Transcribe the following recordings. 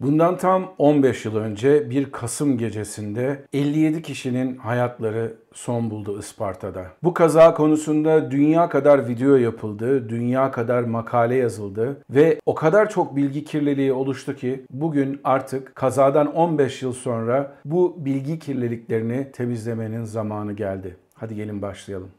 Bundan tam 15 yıl önce bir Kasım gecesinde 57 kişinin hayatları son buldu Isparta'da. Bu kaza konusunda dünya kadar video yapıldı, dünya kadar makale yazıldı ve o kadar çok bilgi kirliliği oluştu ki bugün artık kazadan 15 yıl sonra bu bilgi kirliliklerini temizlemenin zamanı geldi. Hadi gelin başlayalım.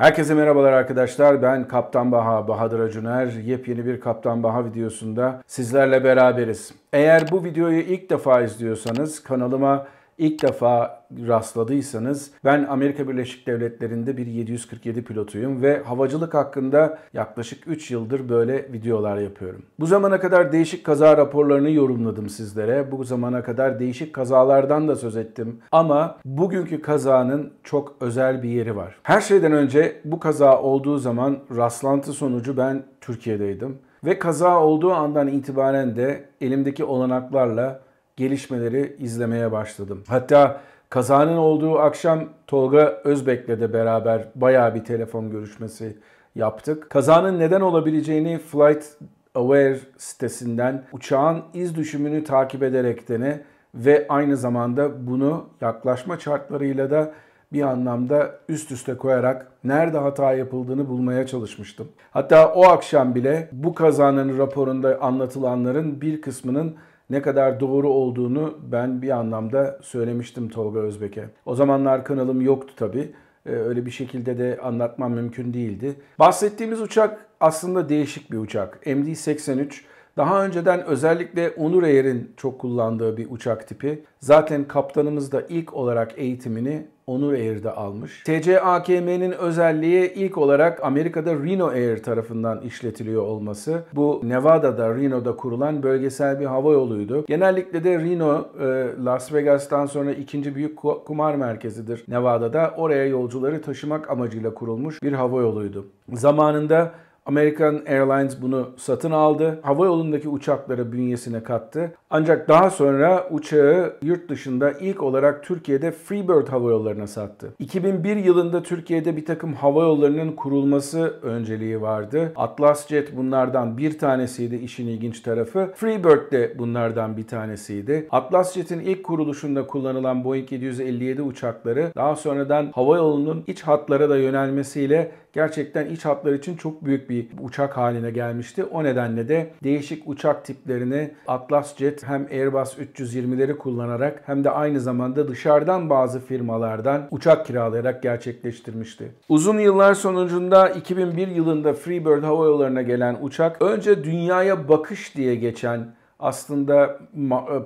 Herkese merhabalar arkadaşlar. Ben Kaptan Baha, Bahadır Acuner. Yepyeni bir Kaptan Baha videosunda sizlerle beraberiz. Eğer bu videoyu ilk defa izliyorsanız kanalıma ilk defa rastladıysanız ben Amerika Birleşik Devletleri'nde bir 747 pilotuyum ve havacılık hakkında yaklaşık 3 yıldır böyle videolar yapıyorum. Bu zamana kadar değişik kaza raporlarını yorumladım sizlere. Bu zamana kadar değişik kazalardan da söz ettim. Ama bugünkü kazanın çok özel bir yeri var. Her şeyden önce bu kaza olduğu zaman rastlantı sonucu ben Türkiye'deydim. Ve kaza olduğu andan itibaren de elimdeki olanaklarla gelişmeleri izlemeye başladım. Hatta kazanın olduğu akşam Tolga Özbek'le de beraber bayağı bir telefon görüşmesi yaptık. Kazanın neden olabileceğini Flight Aware sitesinden uçağın iz düşümünü takip ederekten ve aynı zamanda bunu yaklaşma chartlarıyla da bir anlamda üst üste koyarak nerede hata yapıldığını bulmaya çalışmıştım. Hatta o akşam bile bu kazanın raporunda anlatılanların bir kısmının ne kadar doğru olduğunu ben bir anlamda söylemiştim Tolga Özbek'e. O zamanlar kanalım yoktu tabii. Ee, öyle bir şekilde de anlatmam mümkün değildi. Bahsettiğimiz uçak aslında değişik bir uçak. MD-83 daha önceden özellikle Onur Air'in çok kullandığı bir uçak tipi. Zaten kaptanımız da ilk olarak eğitimini Onur Air'de almış. TCAKM'nin özelliği ilk olarak Amerika'da Reno Air tarafından işletiliyor olması. Bu Nevada'da, Reno'da kurulan bölgesel bir hava yoluydu. Genellikle de Reno, e, Las Vegas'tan sonra ikinci büyük kumar merkezidir Nevada'da. Oraya yolcuları taşımak amacıyla kurulmuş bir hava yoluydu. Zamanında American Airlines bunu satın aldı. Hava yolundaki uçakları bünyesine kattı. Ancak daha sonra uçağı yurt dışında ilk olarak Türkiye'de Freebird Hava Yolları'na sattı. 2001 yılında Türkiye'de bir takım hava yollarının kurulması önceliği vardı. Atlas Jet bunlardan bir tanesiydi işin ilginç tarafı. Freebird de bunlardan bir tanesiydi. Atlas Jet'in ilk kuruluşunda kullanılan Boeing 757 uçakları daha sonradan hava yolunun iç hatlara da yönelmesiyle gerçekten iç hatlar için çok büyük bir uçak haline gelmişti. O nedenle de değişik uçak tiplerini Atlas Jet hem Airbus 320'leri kullanarak hem de aynı zamanda dışarıdan bazı firmalardan uçak kiralayarak gerçekleştirmişti. Uzun yıllar sonucunda 2001 yılında Freebird Hava Yolları'na gelen uçak önce dünyaya bakış diye geçen aslında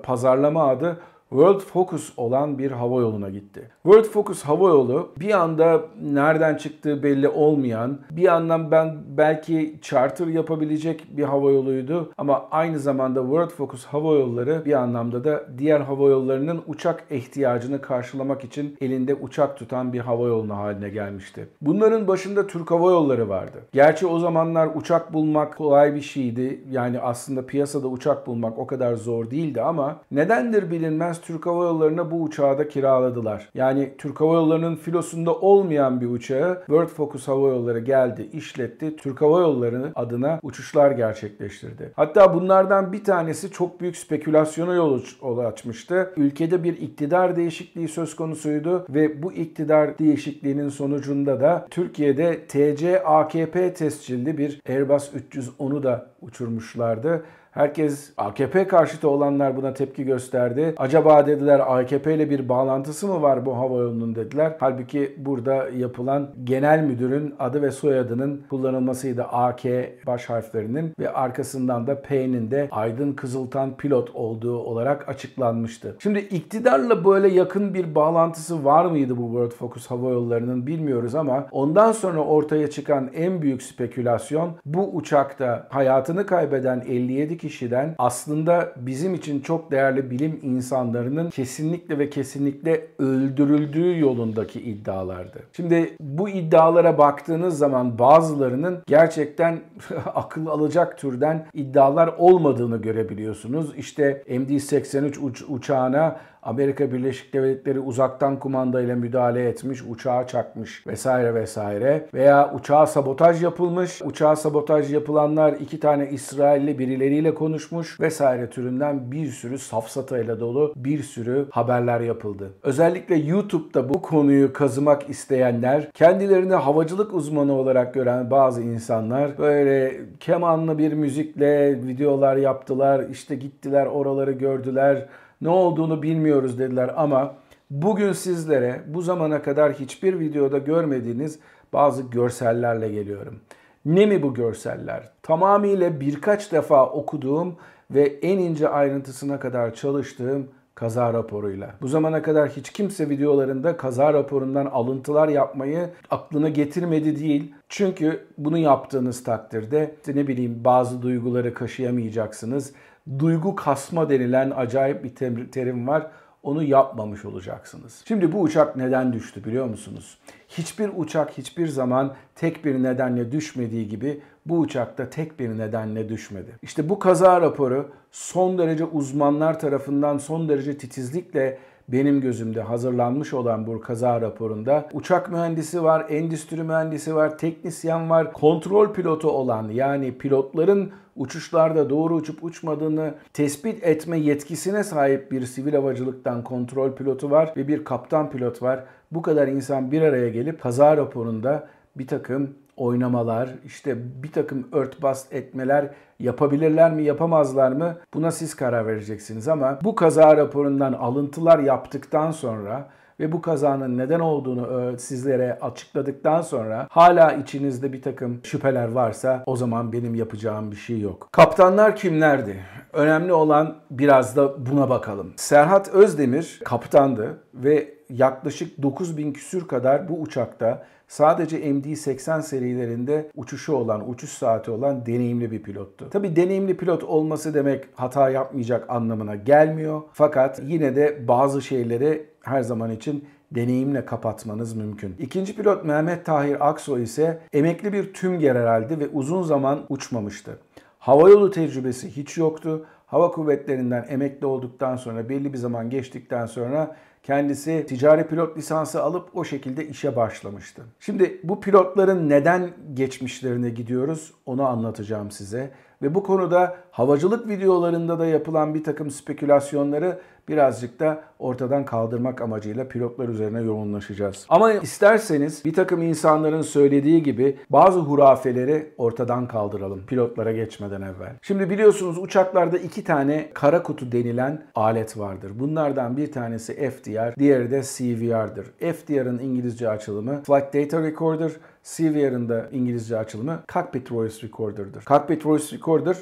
pazarlama adı World Focus olan bir hava yoluna gitti. World Focus hava yolu bir anda nereden çıktığı belli olmayan, bir yandan ben belki charter yapabilecek bir hava yoluydu ama aynı zamanda World Focus hava yolları bir anlamda da diğer hava yollarının uçak ihtiyacını karşılamak için elinde uçak tutan bir hava yoluna haline gelmişti. Bunların başında Türk Hava Yolları vardı. Gerçi o zamanlar uçak bulmak kolay bir şeydi. Yani aslında piyasada uçak bulmak o kadar zor değildi ama nedendir bilinmez Türk Hava Yolları'na bu uçağı da kiraladılar. Yani Türk Hava Yolları'nın filosunda olmayan bir uçağı World Focus Hava Yolları geldi, işletti. Türk Hava Yolları adına uçuşlar gerçekleştirdi. Hatta bunlardan bir tanesi çok büyük spekülasyona yol açmıştı. Ülkede bir iktidar değişikliği söz konusuydu ve bu iktidar değişikliğinin sonucunda da Türkiye'de TC AKP tescilli bir Airbus 310'u da uçurmuşlardı. Herkes AKP karşıtı olanlar buna tepki gösterdi. Acaba dediler AKP ile bir bağlantısı mı var bu hava yolunun dediler. Halbuki burada yapılan genel müdürün adı ve soyadının kullanılmasıydı AK baş harflerinin ve arkasından da P'nin de Aydın Kızıltan pilot olduğu olarak açıklanmıştı. Şimdi iktidarla böyle yakın bir bağlantısı var mıydı bu World Focus hava yollarının bilmiyoruz ama ondan sonra ortaya çıkan en büyük spekülasyon bu uçakta hayatını kaybeden 57 kişiden aslında bizim için çok değerli bilim insanlarının kesinlikle ve kesinlikle öldürüldüğü yolundaki iddialardı. Şimdi bu iddialara baktığınız zaman bazılarının gerçekten akıl alacak türden iddialar olmadığını görebiliyorsunuz. İşte MD-83 uç uçağına Amerika Birleşik Devletleri uzaktan kumanda ile müdahale etmiş, uçağa çakmış vesaire vesaire. Veya uçağa sabotaj yapılmış. Uçağa sabotaj yapılanlar iki tane İsrailli birileriyle konuşmuş vesaire türünden bir sürü safsatayla dolu bir sürü haberler yapıldı. Özellikle YouTube'da bu konuyu kazımak isteyenler, kendilerini havacılık uzmanı olarak gören bazı insanlar böyle kemanlı bir müzikle videolar yaptılar. İşte gittiler oraları gördüler ne olduğunu bilmiyoruz dediler ama bugün sizlere bu zamana kadar hiçbir videoda görmediğiniz bazı görsellerle geliyorum. Ne mi bu görseller? Tamamıyla birkaç defa okuduğum ve en ince ayrıntısına kadar çalıştığım kaza raporuyla. Bu zamana kadar hiç kimse videolarında kaza raporundan alıntılar yapmayı aklına getirmedi değil. Çünkü bunu yaptığınız takdirde ne bileyim bazı duyguları kaşıyamayacaksınız duygu kasma denilen acayip bir terim var. Onu yapmamış olacaksınız. Şimdi bu uçak neden düştü biliyor musunuz? Hiçbir uçak hiçbir zaman tek bir nedenle düşmediği gibi bu uçakta tek bir nedenle düşmedi. İşte bu kaza raporu son derece uzmanlar tarafından son derece titizlikle benim gözümde hazırlanmış olan bu kaza raporunda uçak mühendisi var, endüstri mühendisi var, teknisyen var, kontrol pilotu olan yani pilotların uçuşlarda doğru uçup uçmadığını tespit etme yetkisine sahip bir sivil havacılıktan kontrol pilotu var ve bir kaptan pilot var. Bu kadar insan bir araya gelip kaza raporunda bir takım oynamalar, işte bir takım örtbas etmeler yapabilirler mi, yapamazlar mı? Buna siz karar vereceksiniz ama bu kaza raporundan alıntılar yaptıktan sonra ve bu kazanın neden olduğunu e, sizlere açıkladıktan sonra hala içinizde bir takım şüpheler varsa o zaman benim yapacağım bir şey yok. Kaptanlar kimlerdi? Önemli olan biraz da buna bakalım. Serhat Özdemir kaptandı ve yaklaşık 9000 küsür kadar bu uçakta sadece MD-80 serilerinde uçuşu olan, uçuş saati olan deneyimli bir pilottu. Tabi deneyimli pilot olması demek hata yapmayacak anlamına gelmiyor. Fakat yine de bazı şeyleri her zaman için deneyimle kapatmanız mümkün. İkinci pilot Mehmet Tahir Aksoy ise emekli bir tüm generaldi ve uzun zaman uçmamıştı. Havayolu tecrübesi hiç yoktu. Hava kuvvetlerinden emekli olduktan sonra belli bir zaman geçtikten sonra kendisi ticari pilot lisansı alıp o şekilde işe başlamıştı. Şimdi bu pilotların neden geçmişlerine gidiyoruz onu anlatacağım size. Ve bu konuda havacılık videolarında da yapılan bir takım spekülasyonları birazcık da ortadan kaldırmak amacıyla pilotlar üzerine yoğunlaşacağız. Ama isterseniz bir takım insanların söylediği gibi bazı hurafeleri ortadan kaldıralım pilotlara geçmeden evvel. Şimdi biliyorsunuz uçaklarda iki tane kara kutu denilen alet vardır. Bunlardan bir tanesi FDR, diğeri de CVR'dır. FDR'ın İngilizce açılımı Flight Data Recorder, CVR'ın da İngilizce açılımı Cockpit Voice Recorder'dır. Cockpit Voice Recorder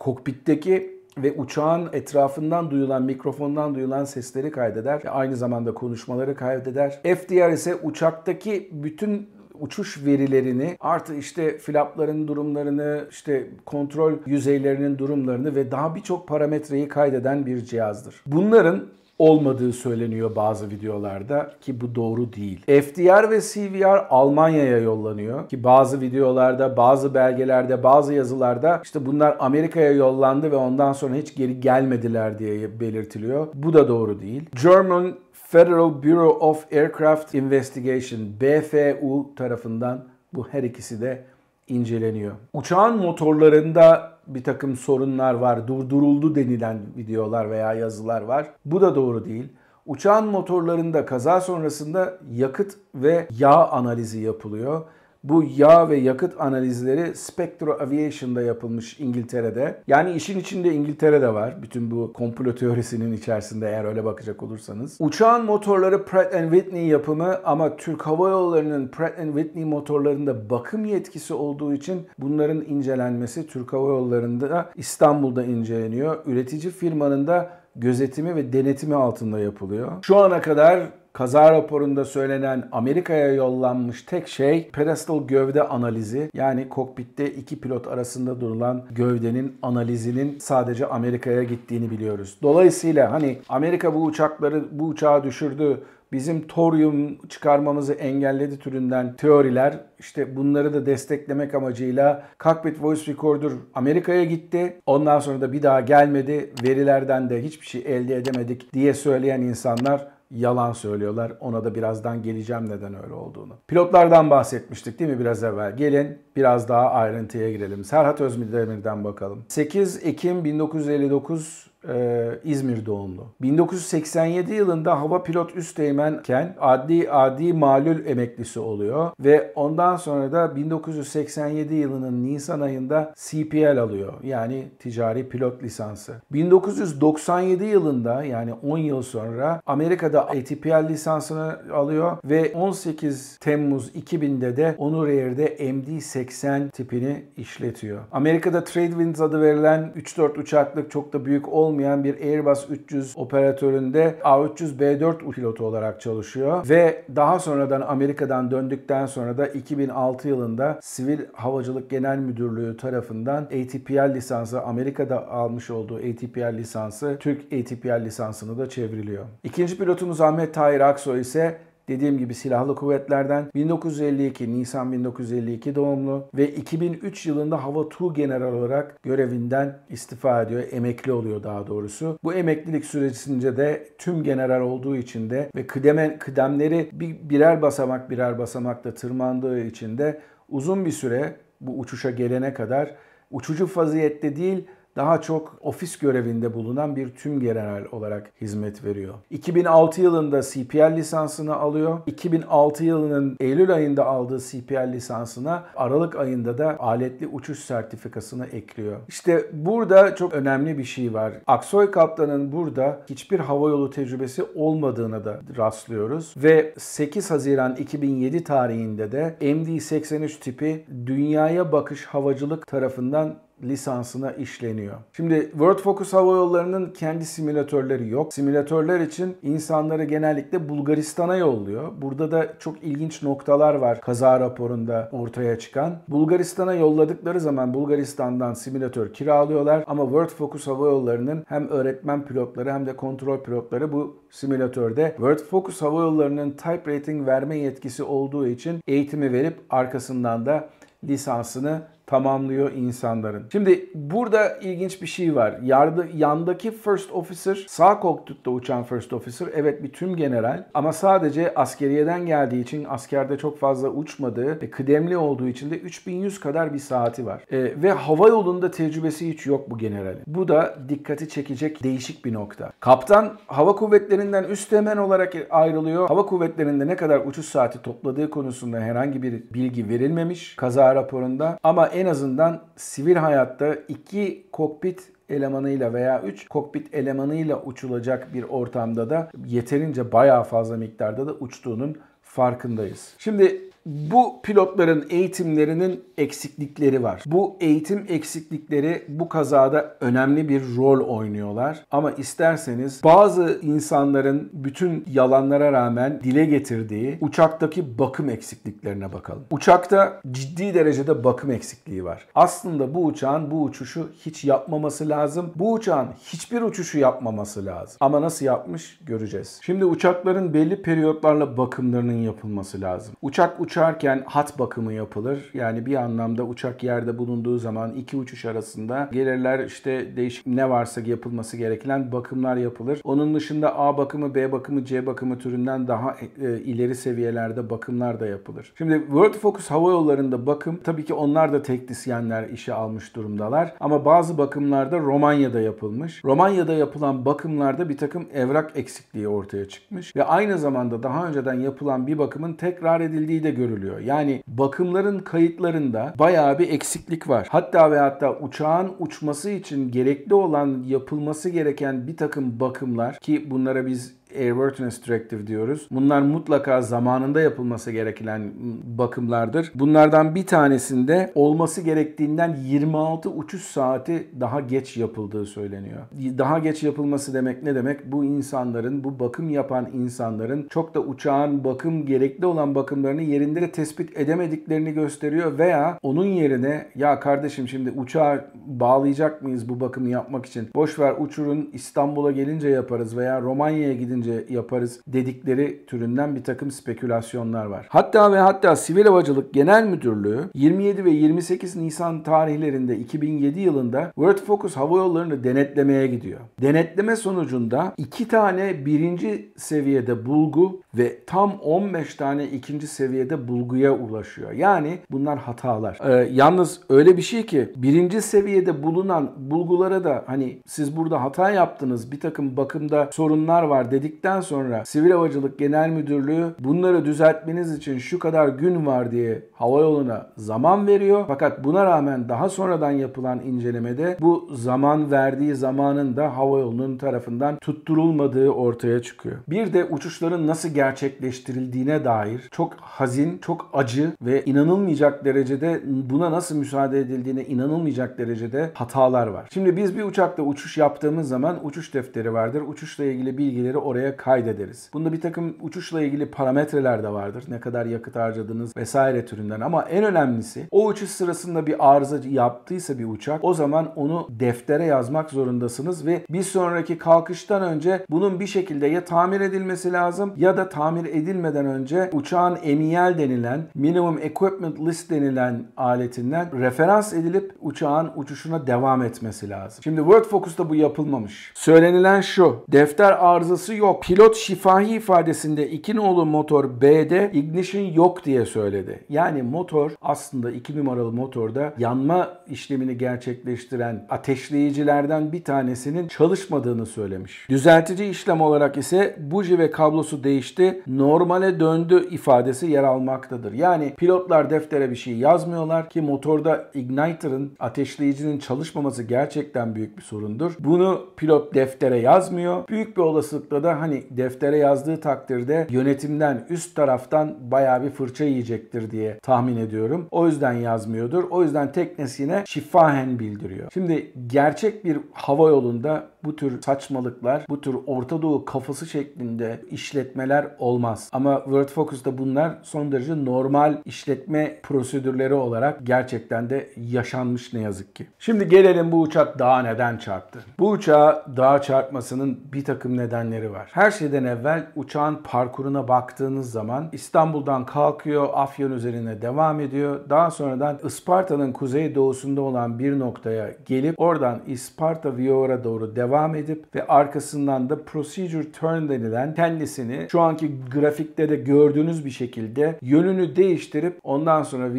kokpitteki ve uçağın etrafından duyulan, mikrofondan duyulan sesleri kaydeder aynı zamanda konuşmaları kaydeder. FDR ise uçaktaki bütün uçuş verilerini artı işte flapların durumlarını, işte kontrol yüzeylerinin durumlarını ve daha birçok parametreyi kaydeden bir cihazdır. Bunların olmadığı söyleniyor bazı videolarda ki bu doğru değil. FDR ve CVR Almanya'ya yollanıyor ki bazı videolarda, bazı belgelerde, bazı yazılarda işte bunlar Amerika'ya yollandı ve ondan sonra hiç geri gelmediler diye belirtiliyor. Bu da doğru değil. German Federal Bureau of Aircraft Investigation BFU tarafından bu her ikisi de inceleniyor. Uçağın motorlarında bir takım sorunlar var, durduruldu denilen videolar veya yazılar var. Bu da doğru değil. Uçağın motorlarında kaza sonrasında yakıt ve yağ analizi yapılıyor bu yağ ve yakıt analizleri Spectro Aviation'da yapılmış İngiltere'de. Yani işin içinde İngiltere'de var. Bütün bu komplo teorisinin içerisinde eğer öyle bakacak olursanız. Uçağın motorları Pratt Whitney yapımı ama Türk Hava Yolları'nın Pratt Whitney motorlarında bakım yetkisi olduğu için bunların incelenmesi Türk Hava Yolları'nda İstanbul'da inceleniyor. Üretici firmanın da gözetimi ve denetimi altında yapılıyor. Şu ana kadar kaza raporunda söylenen Amerika'ya yollanmış tek şey pedestal gövde analizi. Yani kokpitte iki pilot arasında durulan gövdenin analizinin sadece Amerika'ya gittiğini biliyoruz. Dolayısıyla hani Amerika bu uçakları bu uçağı düşürdü bizim toryum çıkarmamızı engelledi türünden teoriler işte bunları da desteklemek amacıyla Cockpit Voice Recorder Amerika'ya gitti. Ondan sonra da bir daha gelmedi. Verilerden de hiçbir şey elde edemedik diye söyleyen insanlar yalan söylüyorlar. Ona da birazdan geleceğim neden öyle olduğunu. Pilotlardan bahsetmiştik değil mi biraz evvel? Gelin biraz daha ayrıntıya girelim. Serhat Özdemir'den bakalım. 8 Ekim 1959 e, İzmir doğumlu. 1987 yılında hava pilot üsteğmenken adli adi malul emeklisi oluyor ve ondan sonra da 1987 yılının Nisan ayında CPL alıyor. Yani ticari pilot lisansı. 1997 yılında yani 10 yıl sonra Amerika'da ATPL lisansını alıyor ve 18 Temmuz 2000'de de Onur Air'de MD-80 tipini işletiyor. Amerika'da Tradewinds adı verilen 3-4 uçaklık çok da büyük olmayan olmayan bir Airbus 300 operatöründe A300B4 pilotu olarak çalışıyor ve daha sonradan Amerika'dan döndükten sonra da 2006 yılında Sivil Havacılık Genel Müdürlüğü tarafından ATPL lisansı Amerika'da almış olduğu ATPL lisansı Türk ATPL lisansını da çevriliyor. İkinci pilotumuz Ahmet Tahir Aksoy ise Dediğim gibi silahlı kuvvetlerden 1952 Nisan 1952 doğumlu ve 2003 yılında Hava Tu General olarak görevinden istifa ediyor. Emekli oluyor daha doğrusu. Bu emeklilik süresince de tüm general olduğu için de ve kıdeme, kıdemleri bir, birer basamak birer basamakta tırmandığı için de uzun bir süre bu uçuşa gelene kadar uçucu faziyette değil daha çok ofis görevinde bulunan bir tüm general olarak hizmet veriyor. 2006 yılında CPL lisansını alıyor. 2006 yılının Eylül ayında aldığı CPL lisansına Aralık ayında da aletli uçuş sertifikasını ekliyor. İşte burada çok önemli bir şey var. Aksoy Kaptan'ın burada hiçbir havayolu tecrübesi olmadığına da rastlıyoruz ve 8 Haziran 2007 tarihinde de MD-83 tipi dünyaya bakış havacılık tarafından lisansına işleniyor. Şimdi World Focus Hava Yolları'nın kendi simülatörleri yok. Simülatörler için insanları genellikle Bulgaristan'a yolluyor. Burada da çok ilginç noktalar var kaza raporunda ortaya çıkan. Bulgaristan'a yolladıkları zaman Bulgaristan'dan simülatör kiralıyorlar ama World Focus Hava Yolları'nın hem öğretmen pilotları hem de kontrol pilotları bu simülatörde World Focus Hava Yolları'nın type rating verme yetkisi olduğu için eğitimi verip arkasından da lisansını tamamlıyor insanların. Şimdi burada ilginç bir şey var. Yardı, yandaki first officer, sağ kokpitte uçan first officer evet bir tüm general ama sadece askeriyeden geldiği için askerde çok fazla uçmadığı ve kıdemli olduğu için de 3100 kadar bir saati var. E, ve hava yolunda tecrübesi hiç yok bu generalin. Bu da dikkati çekecek değişik bir nokta. Kaptan hava kuvvetlerinden üsteğmen olarak ayrılıyor. Hava kuvvetlerinde ne kadar uçuş saati topladığı konusunda herhangi bir bilgi verilmemiş kaza raporunda ama en azından sivil hayatta iki kokpit elemanıyla veya 3 kokpit elemanıyla uçulacak bir ortamda da yeterince bayağı fazla miktarda da uçtuğunun farkındayız. Şimdi bu pilotların eğitimlerinin eksiklikleri var. Bu eğitim eksiklikleri bu kazada önemli bir rol oynuyorlar. Ama isterseniz bazı insanların bütün yalanlara rağmen dile getirdiği uçaktaki bakım eksikliklerine bakalım. Uçakta ciddi derecede bakım eksikliği var. Aslında bu uçağın bu uçuşu hiç yapmaması lazım. Bu uçağın hiçbir uçuşu yapmaması lazım. Ama nasıl yapmış göreceğiz. Şimdi uçakların belli periyotlarla bakımlarının yapılması lazım. Uçak uç uçarken hat bakımı yapılır. Yani bir anlamda uçak yerde bulunduğu zaman iki uçuş arasında gelirler işte değişik ne varsa yapılması gereken bakımlar yapılır. Onun dışında A bakımı, B bakımı, C bakımı türünden daha e, ileri seviyelerde bakımlar da yapılır. Şimdi World Focus Hava Yolları'nda bakım tabii ki onlar da teknisyenler işe almış durumdalar. Ama bazı bakımlarda Romanya'da yapılmış. Romanya'da yapılan bakımlarda bir takım evrak eksikliği ortaya çıkmış. Ve aynı zamanda daha önceden yapılan bir bakımın tekrar edildiği de görülüyor. Yani bakımların kayıtlarında bayağı bir eksiklik var. Hatta ve hatta uçağın uçması için gerekli olan yapılması gereken bir takım bakımlar ki bunlara biz Airworthiness Directive diyoruz. Bunlar mutlaka zamanında yapılması gereken bakımlardır. Bunlardan bir tanesinde olması gerektiğinden 26 uçuş saati daha geç yapıldığı söyleniyor. Daha geç yapılması demek ne demek? Bu insanların, bu bakım yapan insanların çok da uçağın bakım gerekli olan bakımlarını yerinde de tespit edemediklerini gösteriyor veya onun yerine ya kardeşim şimdi uçağı bağlayacak mıyız bu bakımı yapmak için? Boş ver uçurun İstanbul'a gelince yaparız veya Romanya'ya gidince yaparız dedikleri türünden bir takım spekülasyonlar var. Hatta ve hatta Sivil Havacılık Genel Müdürlüğü 27 ve 28 Nisan tarihlerinde 2007 yılında World Focus hava yollarını denetlemeye gidiyor. Denetleme sonucunda iki tane birinci seviyede bulgu ve tam 15 tane ikinci seviyede bulguya ulaşıyor. Yani bunlar hatalar. Ee, yalnız öyle bir şey ki birinci seviyede bulunan bulgulara da hani siz burada hata yaptınız bir takım bakımda sorunlar var dedikten sonra Sivil Havacılık Genel Müdürlüğü bunları düzeltmeniz için şu kadar gün var diye havayoluna zaman veriyor. Fakat buna rağmen daha sonradan yapılan incelemede bu zaman verdiği zamanın da havayolunun tarafından tutturulmadığı ortaya çıkıyor. Bir de uçuşların nasıl gerçekleştirildiğine dair çok hazin, çok acı ve inanılmayacak derecede buna nasıl müsaade edildiğine inanılmayacak derecede hatalar var. Şimdi biz bir uçakta uçuş yaptığımız zaman uçuş defteri vardır. Uçuşla ilgili bilgileri oraya kaydederiz. Bunda bir takım uçuşla ilgili parametreler de vardır. Ne kadar yakıt harcadınız vesaire türünden ama en önemlisi o uçuş sırasında bir arıza yaptıysa bir uçak o zaman onu deftere yazmak zorundasınız ve bir sonraki kalkıştan önce bunun bir şekilde ya tamir edilmesi lazım ya da tamir edilmeden önce uçağın MEL denilen Minimum Equipment List denilen aletinden referans edilip uçağın uçuşuna devam etmesi lazım. Şimdi World Focus'ta bu yapılmamış. Söylenilen şu. Defter arızası yok. Pilot şifahi ifadesinde iki nolu motor B'de ignition yok diye söyledi. Yani motor aslında iki numaralı motorda yanma işlemini gerçekleştiren ateşleyicilerden bir tanesinin çalışmadığını söylemiş. Düzeltici işlem olarak ise buji ve kablosu değişti. Normale döndü ifadesi yer almaktadır. Yani pilotlar deftere bir şey yazmıyorlar ki motorda igniter'ın ateşleyicinin çalışmaması gerçekten büyük bir sorundur. Bunu pilot deftere yazmıyor. Büyük bir olasılıkla da hani deftere yazdığı takdirde yönetimden üst taraftan bayağı bir fırça yiyecektir diye tahmin ediyorum. O yüzden yazmıyordur. O yüzden teknesine şifahen bildiriyor. Şimdi gerçek bir hava yolunda bu tür saçmalıklar, bu tür Orta Doğu kafası şeklinde işletmeler olmaz. Ama World Focus'ta bunlar son derece normal işletme prosedürleri olarak gerçekten de yaşanmış ne yazık ki. Şimdi gelelim bu uçak dağa neden çarptı? Bu uçağa dağa çarpmasının bir takım nedenleri var. Her şeyden evvel uçağın parkuruna baktığınız zaman İstanbul'dan kalkıyor, Afyon üzerine devam ediyor. Daha sonradan Isparta'nın kuzey doğusunda olan bir noktaya gelip oradan Isparta Viora doğru devam edip ve arkasından da procedure turn denilen kendisini şu anki grafikte de gördüğünüz bir şekilde yönünü değiştirip ondan sonra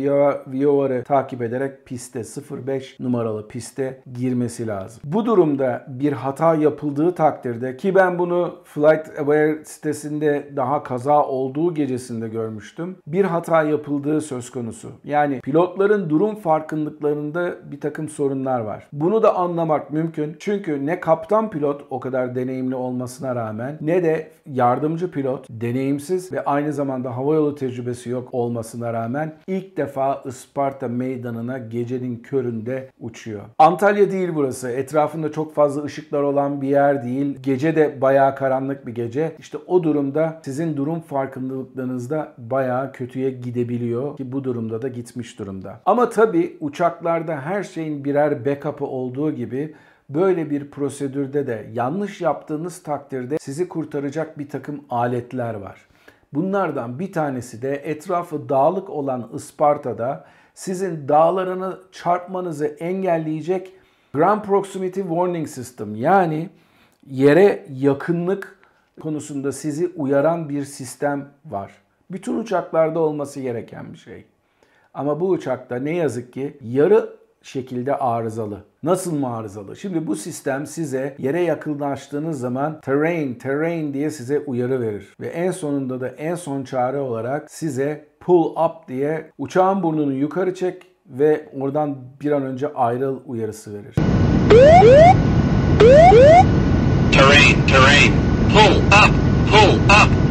Vioar'ı takip ederek piste 05 numaralı piste girmesi lazım. Bu durumda bir hata yapıldığı takdirde ki ben bunu Flight Aware sitesinde daha kaza olduğu gecesinde görmüştüm. Bir hata yapıldığı söz konusu. Yani pilotların durum farkındıklarında bir takım sorunlar var. Bunu da anlamak mümkün. Çünkü ne kaptan pilot o kadar deneyimli olmasına rağmen ne de yardımcı pilot deneyimsiz ve aynı zamanda havayolu tecrübesi yok olmasına rağmen ilk defa Isparta meydanına gecenin köründe uçuyor. Antalya değil burası. Etrafında çok fazla ışıklar olan bir yer değil. Gece de bayağı karanlık bir gece. İşte o durumda sizin durum farkındalıklarınızda bayağı kötüye gidebiliyor ki bu durumda da gitmiş durumda. Ama tabii uçaklarda her şeyin birer backup'ı olduğu gibi Böyle bir prosedürde de yanlış yaptığınız takdirde sizi kurtaracak bir takım aletler var. Bunlardan bir tanesi de etrafı dağlık olan Isparta'da sizin dağlarını çarpmanızı engelleyecek Ground Proximity Warning System yani yere yakınlık konusunda sizi uyaran bir sistem var. Bütün uçaklarda olması gereken bir şey. Ama bu uçakta ne yazık ki yarı şekilde arızalı. Nasıl mı arızalı? Şimdi bu sistem size yere yakınlaştığınız zaman terrain, terrain diye size uyarı verir. Ve en sonunda da en son çare olarak size pull up diye uçağın burnunu yukarı çek ve oradan bir an önce ayrıl uyarısı verir. Terrain, terrain, pull up. Pull up.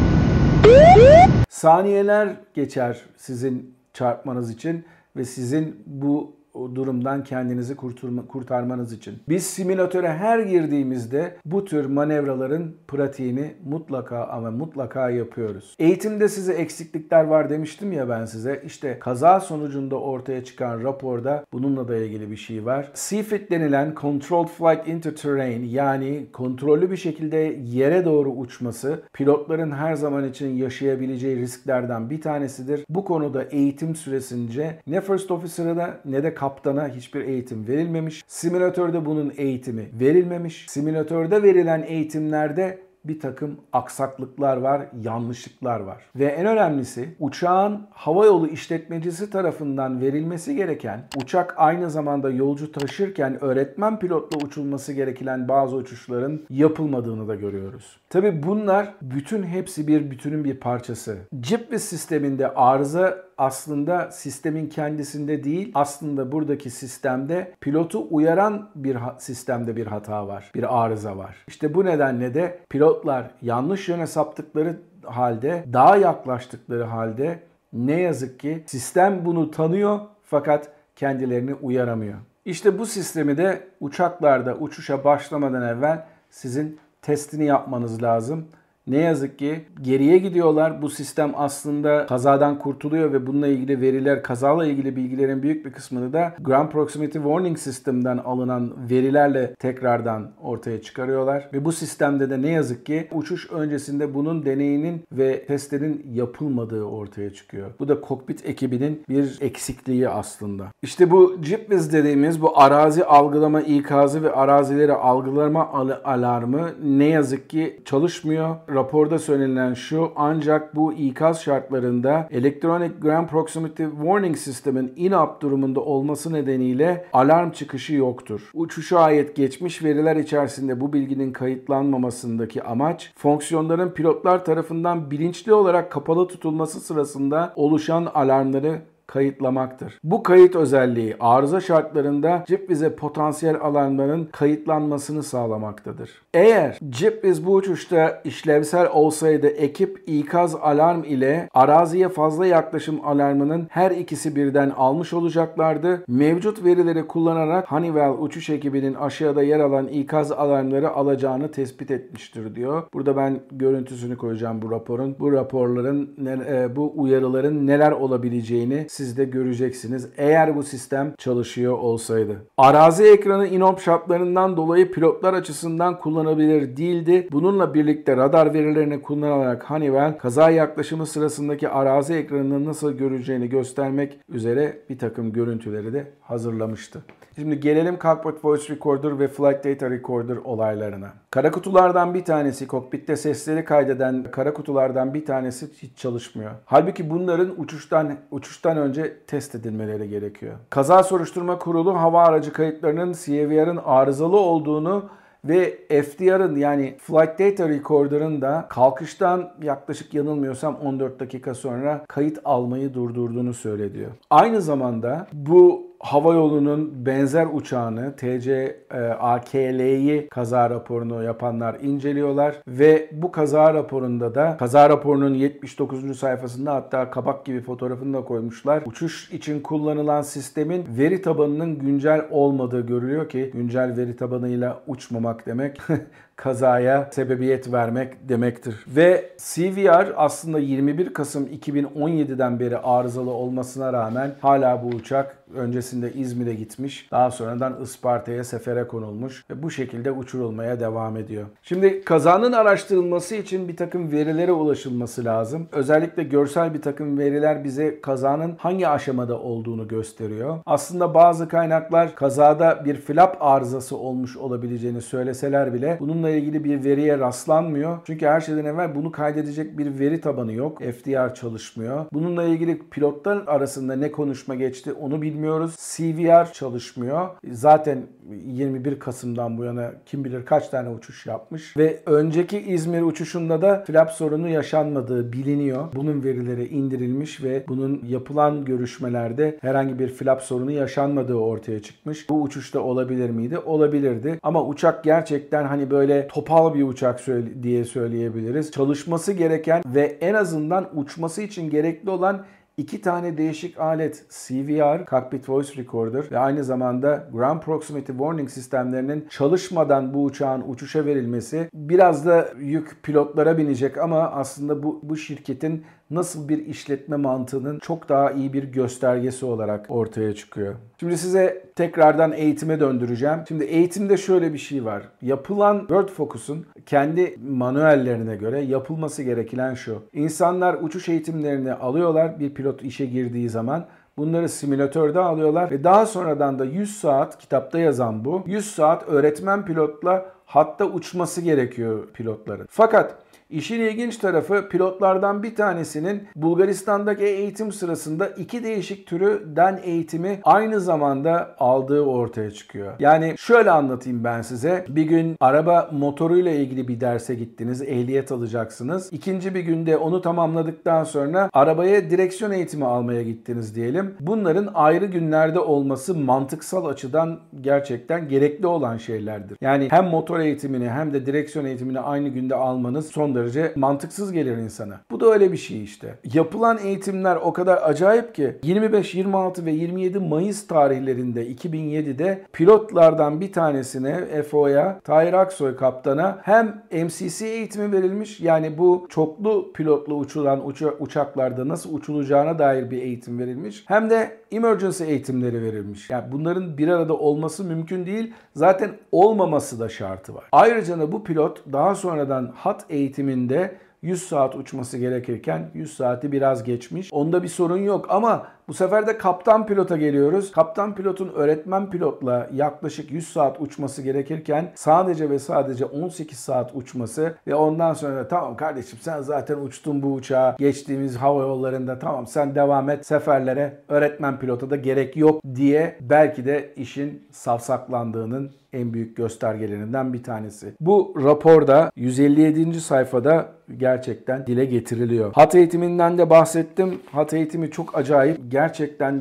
Saniyeler geçer sizin çarpmanız için ve sizin bu o durumdan kendinizi kurtulma, kurtarmanız için. Biz simülatöre her girdiğimizde bu tür manevraların pratiğini mutlaka ama mutlaka yapıyoruz. Eğitimde size eksiklikler var demiştim ya ben size. İşte kaza sonucunda ortaya çıkan raporda bununla da ilgili bir şey var. CFIT denilen Controlled Flight into Terrain yani kontrollü bir şekilde yere doğru uçması pilotların her zaman için yaşayabileceği risklerden bir tanesidir. Bu konuda eğitim süresince ne First Officer'a ne de kaptana hiçbir eğitim verilmemiş. Simülatörde bunun eğitimi verilmemiş. Simülatörde verilen eğitimlerde bir takım aksaklıklar var, yanlışlıklar var. Ve en önemlisi uçağın havayolu işletmecisi tarafından verilmesi gereken, uçak aynı zamanda yolcu taşırken öğretmen pilotla uçulması gereken bazı uçuşların yapılmadığını da görüyoruz. Tabi bunlar bütün hepsi bir bütünün bir parçası. GPWIS sisteminde arıza aslında sistemin kendisinde değil, aslında buradaki sistemde pilotu uyaran bir sistemde bir hata var, bir arıza var. İşte bu nedenle de pilotlar yanlış yöne saptıkları halde, daha yaklaştıkları halde ne yazık ki sistem bunu tanıyor fakat kendilerini uyaramıyor. İşte bu sistemi de uçaklarda uçuşa başlamadan evvel sizin testini yapmanız lazım. Ne yazık ki geriye gidiyorlar. Bu sistem aslında kazadan kurtuluyor ve bununla ilgili veriler, kazayla ilgili bilgilerin büyük bir kısmını da Ground Proximity Warning System'den alınan verilerle tekrardan ortaya çıkarıyorlar. Ve bu sistemde de ne yazık ki uçuş öncesinde bunun deneyinin ve testlerin yapılmadığı ortaya çıkıyor. Bu da kokpit ekibinin bir eksikliği aslında. İşte bu GPWIS dediğimiz bu arazi algılama ikazı ve arazileri algılama alarmı ne yazık ki çalışmıyor raporda söylenen şu ancak bu ikaz şartlarında Electronic Ground Proximity Warning System'in INAP durumunda olması nedeniyle alarm çıkışı yoktur. Uçuşa ait geçmiş veriler içerisinde bu bilginin kayıtlanmamasındaki amaç fonksiyonların pilotlar tarafından bilinçli olarak kapalı tutulması sırasında oluşan alarmları kayıtlamaktır. Bu kayıt özelliği arıza şartlarında CIPWIZ'e potansiyel alanların kayıtlanmasını sağlamaktadır. Eğer CIPWIZ bu uçuşta işlevsel olsaydı ekip ikaz alarm ile araziye fazla yaklaşım alarmının her ikisi birden almış olacaklardı. Mevcut verileri kullanarak Honeywell uçuş ekibinin aşağıda yer alan ikaz alarmları alacağını tespit etmiştir diyor. Burada ben görüntüsünü koyacağım bu raporun. Bu raporların, e, bu uyarıların neler olabileceğini siz de göreceksiniz eğer bu sistem çalışıyor olsaydı. Arazi ekranı inop şartlarından dolayı pilotlar açısından kullanabilir değildi. Bununla birlikte radar verilerini kullanarak Honeywell kaza yaklaşımı sırasındaki arazi ekranını nasıl göreceğini göstermek üzere bir takım görüntüleri de hazırlamıştı. Şimdi gelelim Cockpit Voice Recorder ve Flight Data Recorder olaylarına. Kara kutulardan bir tanesi, kokpitte sesleri kaydeden kara kutulardan bir tanesi hiç çalışmıyor. Halbuki bunların uçuştan uçuştan önce test edilmeleri gerekiyor. Kaza Soruşturma Kurulu hava aracı kayıtlarının CVR'ın arızalı olduğunu ve FDR'ın yani Flight Data Recorder'ın da kalkıştan yaklaşık yanılmıyorsam 14 dakika sonra kayıt almayı durdurduğunu söylediyor. Aynı zamanda bu hava yolunun benzer uçağını TC e, AKL'yi kaza raporunu yapanlar inceliyorlar ve bu kaza raporunda da kaza raporunun 79. sayfasında hatta kabak gibi fotoğrafını da koymuşlar. Uçuş için kullanılan sistemin veri tabanının güncel olmadığı görülüyor ki güncel veri tabanıyla uçmamak demek kazaya sebebiyet vermek demektir. Ve CVR aslında 21 Kasım 2017'den beri arızalı olmasına rağmen hala bu uçak öncesinde İzmir'e gitmiş. Daha sonradan Isparta'ya sefere konulmuş ve bu şekilde uçurulmaya devam ediyor. Şimdi kazanın araştırılması için bir takım verilere ulaşılması lazım. Özellikle görsel bir takım veriler bize kazanın hangi aşamada olduğunu gösteriyor. Aslında bazı kaynaklar kazada bir flap arızası olmuş olabileceğini söyleseler bile bununla ilgili bir veriye rastlanmıyor. Çünkü her şeyden evvel bunu kaydedecek bir veri tabanı yok. FDR çalışmıyor. Bununla ilgili pilotlar arasında ne konuşma geçti onu bilmiyoruz. CVR çalışmıyor. Zaten 21 Kasım'dan bu yana kim bilir kaç tane uçuş yapmış. Ve önceki İzmir uçuşunda da flap sorunu yaşanmadığı biliniyor. Bunun verileri indirilmiş ve bunun yapılan görüşmelerde herhangi bir flap sorunu yaşanmadığı ortaya çıkmış. Bu uçuşta olabilir miydi? Olabilirdi. Ama uçak gerçekten hani böyle böyle topal bir uçak diye söyleyebiliriz. Çalışması gereken ve en azından uçması için gerekli olan İki tane değişik alet CVR, Cockpit Voice Recorder ve aynı zamanda Ground Proximity Warning sistemlerinin çalışmadan bu uçağın uçuşa verilmesi biraz da yük pilotlara binecek ama aslında bu, bu şirketin nasıl bir işletme mantığının çok daha iyi bir göstergesi olarak ortaya çıkıyor. Şimdi size tekrardan eğitime döndüreceğim. Şimdi eğitimde şöyle bir şey var. Yapılan World Focus'un kendi manuellerine göre yapılması gereken şu. İnsanlar uçuş eğitimlerini alıyorlar bir pilot işe girdiği zaman. Bunları simülatörde alıyorlar ve daha sonradan da 100 saat kitapta yazan bu. 100 saat öğretmen pilotla hatta uçması gerekiyor pilotların. Fakat İşin ilginç tarafı pilotlardan bir tanesinin Bulgaristan'daki eğitim sırasında iki değişik türü den eğitimi aynı zamanda aldığı ortaya çıkıyor. Yani şöyle anlatayım ben size. Bir gün araba motoruyla ilgili bir derse gittiniz, ehliyet alacaksınız. İkinci bir günde onu tamamladıktan sonra arabaya direksiyon eğitimi almaya gittiniz diyelim. Bunların ayrı günlerde olması mantıksal açıdan gerçekten gerekli olan şeylerdir. Yani hem motor eğitimini hem de direksiyon eğitimini aynı günde almanız son derece derece mantıksız gelir insana. Bu da öyle bir şey işte. Yapılan eğitimler o kadar acayip ki 25, 26 ve 27 Mayıs tarihlerinde 2007'de pilotlardan bir tanesine FO'ya Tahir Aksoy kaptana hem MCC eğitimi verilmiş yani bu çoklu pilotlu uçulan uça- uçaklarda nasıl uçulacağına dair bir eğitim verilmiş. Hem de emergency eğitimleri verilmiş. Yani bunların bir arada olması mümkün değil. Zaten olmaması da şartı var. Ayrıca bu pilot daha sonradan hat eğitiminde 100 saat uçması gerekirken 100 saati biraz geçmiş. Onda bir sorun yok ama bu sefer de kaptan pilota geliyoruz. Kaptan pilotun öğretmen pilotla yaklaşık 100 saat uçması gerekirken sadece ve sadece 18 saat uçması ve ondan sonra tamam kardeşim sen zaten uçtun bu uçağa geçtiğimiz hava yollarında tamam sen devam et seferlere öğretmen pilota da gerek yok diye belki de işin savsaklandığının en büyük göstergelerinden bir tanesi. Bu raporda 157. sayfada gerçekten dile getiriliyor. Hat eğitiminden de bahsettim. Hat eğitimi çok acayip. Gerçekten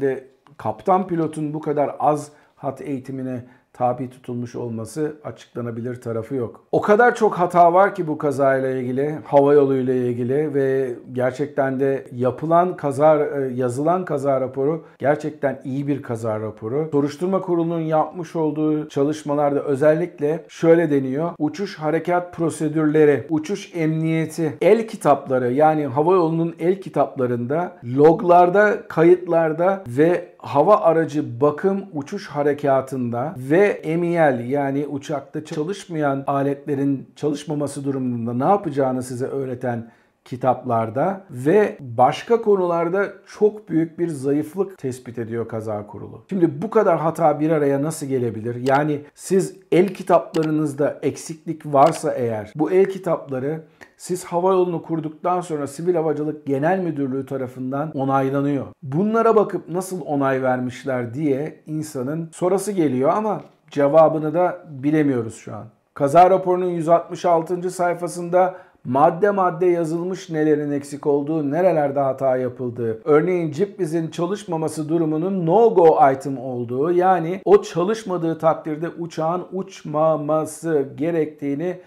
de kaptan pilotun bu kadar az hat eğitimine tabi tutulmuş olması açıklanabilir tarafı yok. O kadar çok hata var ki bu kazayla ilgili, hava yolu ile ilgili ve gerçekten de yapılan kaza, e, yazılan kaza raporu gerçekten iyi bir kaza raporu. Soruşturma Kurulu'nun yapmış olduğu çalışmalarda özellikle şöyle deniyor. Uçuş harekat prosedürleri, uçuş emniyeti, el kitapları yani hava yolunun el kitaplarında, loglarda, kayıtlarda ve hava aracı bakım uçuş harekatında ve emiyel yani uçakta çalışmayan aletlerin çalışmaması durumunda ne yapacağını size öğreten kitaplarda ve başka konularda çok büyük bir zayıflık tespit ediyor kaza kurulu. Şimdi bu kadar hata bir araya nasıl gelebilir? Yani siz el kitaplarınızda eksiklik varsa eğer bu el kitapları siz hava yolunu kurduktan sonra Sivil Havacılık Genel Müdürlüğü tarafından onaylanıyor. Bunlara bakıp nasıl onay vermişler diye insanın sorası geliyor ama cevabını da bilemiyoruz şu an. Kaza raporunun 166. sayfasında madde madde yazılmış nelerin eksik olduğu, nerelerde hata yapıldığı, örneğin CIPBIZ'in çalışmaması durumunun no-go item olduğu yani o çalışmadığı takdirde uçağın uçmaması gerektiğini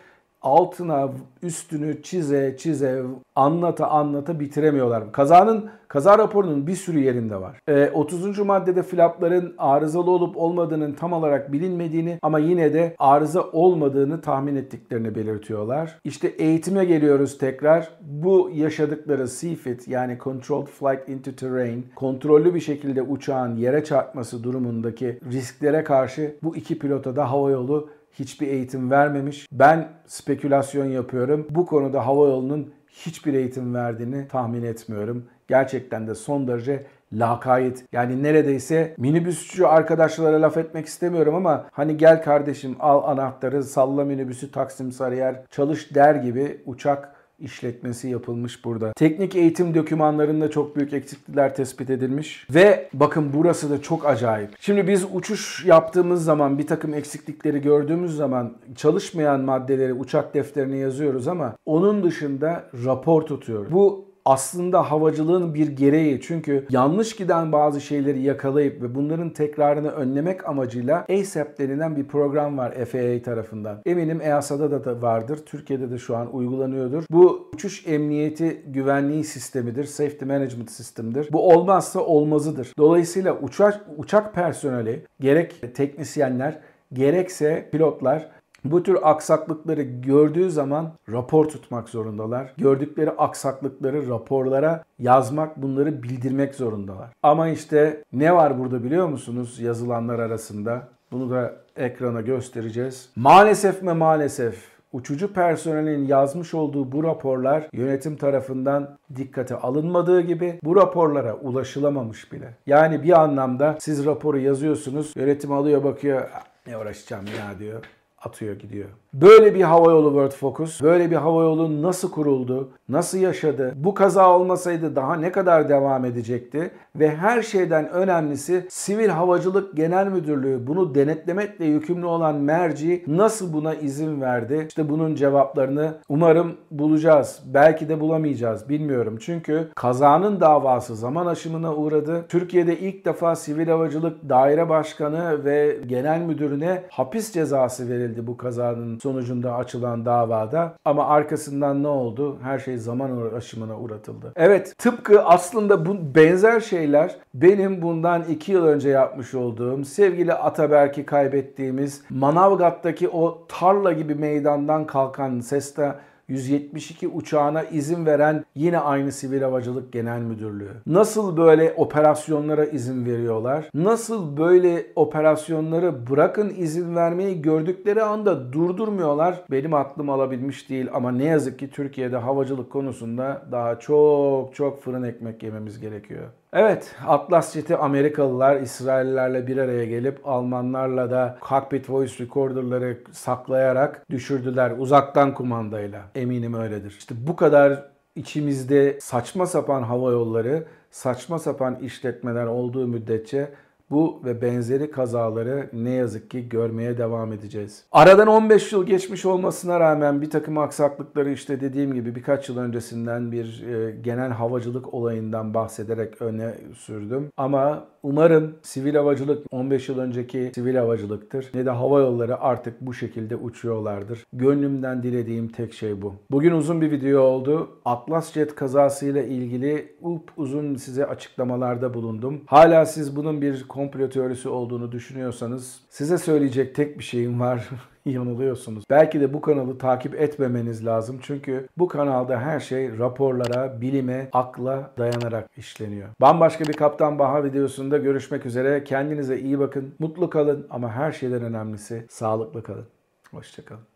altına üstünü çize çize anlata anlata bitiremiyorlar. Kazanın kaza raporunun bir sürü yerinde var. E, 30. maddede flapların arızalı olup olmadığının tam olarak bilinmediğini ama yine de arıza olmadığını tahmin ettiklerini belirtiyorlar. İşte eğitime geliyoruz tekrar. Bu yaşadıkları CFIT yani Controlled Flight into Terrain kontrollü bir şekilde uçağın yere çarpması durumundaki risklere karşı bu iki pilota da havayolu hiçbir eğitim vermemiş. Ben spekülasyon yapıyorum. Bu konuda havayolunun hiçbir eğitim verdiğini tahmin etmiyorum. Gerçekten de son derece lakayt. Yani neredeyse minibüsçü arkadaşlara laf etmek istemiyorum ama hani gel kardeşim al anahtarı salla minibüsü Taksim Sarıyer çalış der gibi uçak işletmesi yapılmış burada. Teknik eğitim dokümanlarında çok büyük eksiklikler tespit edilmiş. Ve bakın burası da çok acayip. Şimdi biz uçuş yaptığımız zaman bir takım eksiklikleri gördüğümüz zaman çalışmayan maddeleri uçak defterine yazıyoruz ama onun dışında rapor tutuyoruz. Bu aslında havacılığın bir gereği. Çünkü yanlış giden bazı şeyleri yakalayıp ve bunların tekrarını önlemek amacıyla ASAP denilen bir program var FAA tarafından. Eminim EASA'da da vardır. Türkiye'de de şu an uygulanıyordur. Bu uçuş emniyeti güvenliği sistemidir. Safety Management System'dir. Bu olmazsa olmazıdır. Dolayısıyla uçak, uçak personeli gerek teknisyenler gerekse pilotlar bu tür aksaklıkları gördüğü zaman rapor tutmak zorundalar. Gördükleri aksaklıkları raporlara yazmak, bunları bildirmek zorundalar. Ama işte ne var burada biliyor musunuz yazılanlar arasında? Bunu da ekrana göstereceğiz. Maalesef mi maalesef uçucu personelin yazmış olduğu bu raporlar yönetim tarafından dikkate alınmadığı gibi bu raporlara ulaşılamamış bile. Yani bir anlamda siz raporu yazıyorsunuz, yönetim alıyor bakıyor, ne uğraşacağım ya diyor atıyor gidiyor. Böyle bir havayolu World Focus, böyle bir havayolu nasıl kuruldu, nasıl yaşadı, bu kaza olmasaydı daha ne kadar devam edecekti ve her şeyden önemlisi Sivil Havacılık Genel Müdürlüğü bunu denetlemekle yükümlü olan merci nasıl buna izin verdi? İşte bunun cevaplarını umarım bulacağız. Belki de bulamayacağız bilmiyorum. Çünkü kazanın davası zaman aşımına uğradı. Türkiye'de ilk defa Sivil Havacılık Daire Başkanı ve Genel Müdürüne hapis cezası verildi bu kazanın sonucunda açılan davada. Ama arkasından ne oldu? Her şey zaman aşımına uğratıldı. Evet tıpkı aslında bu benzer şeyler benim bundan iki yıl önce yapmış olduğum sevgili Ataberk'i kaybettiğimiz Manavgat'taki o tarla gibi meydandan kalkan Sesta 172 uçağına izin veren yine aynı Sivil Havacılık Genel Müdürlüğü. Nasıl böyle operasyonlara izin veriyorlar? Nasıl böyle operasyonları bırakın izin vermeyi gördükleri anda durdurmuyorlar? Benim aklım alabilmiş değil ama ne yazık ki Türkiye'de havacılık konusunda daha çok çok fırın ekmek yememiz gerekiyor. Evet, Atlas Jet'i Amerikalılar İsraillilerle bir araya gelip Almanlarla da cockpit voice recorder'ları saklayarak düşürdüler uzaktan kumandayla. Eminim öyledir. İşte bu kadar içimizde saçma sapan hava yolları, saçma sapan işletmeler olduğu müddetçe bu ve benzeri kazaları ne yazık ki görmeye devam edeceğiz. Aradan 15 yıl geçmiş olmasına rağmen bir takım aksaklıkları işte dediğim gibi birkaç yıl öncesinden bir e, genel havacılık olayından bahsederek öne sürdüm. Ama umarım sivil havacılık 15 yıl önceki sivil havacılıktır. Ne de hava yolları artık bu şekilde uçuyorlardır. Gönlümden dilediğim tek şey bu. Bugün uzun bir video oldu. Atlas Jet kazasıyla ilgili up uzun size açıklamalarda bulundum. Hala siz bunun bir komplo teorisi olduğunu düşünüyorsanız size söyleyecek tek bir şeyim var. yanılıyorsunuz. Belki de bu kanalı takip etmemeniz lazım. Çünkü bu kanalda her şey raporlara, bilime, akla dayanarak işleniyor. Bambaşka bir Kaptan Baha videosunda görüşmek üzere. Kendinize iyi bakın, mutlu kalın ama her şeyden önemlisi sağlıklı kalın. Hoşçakalın.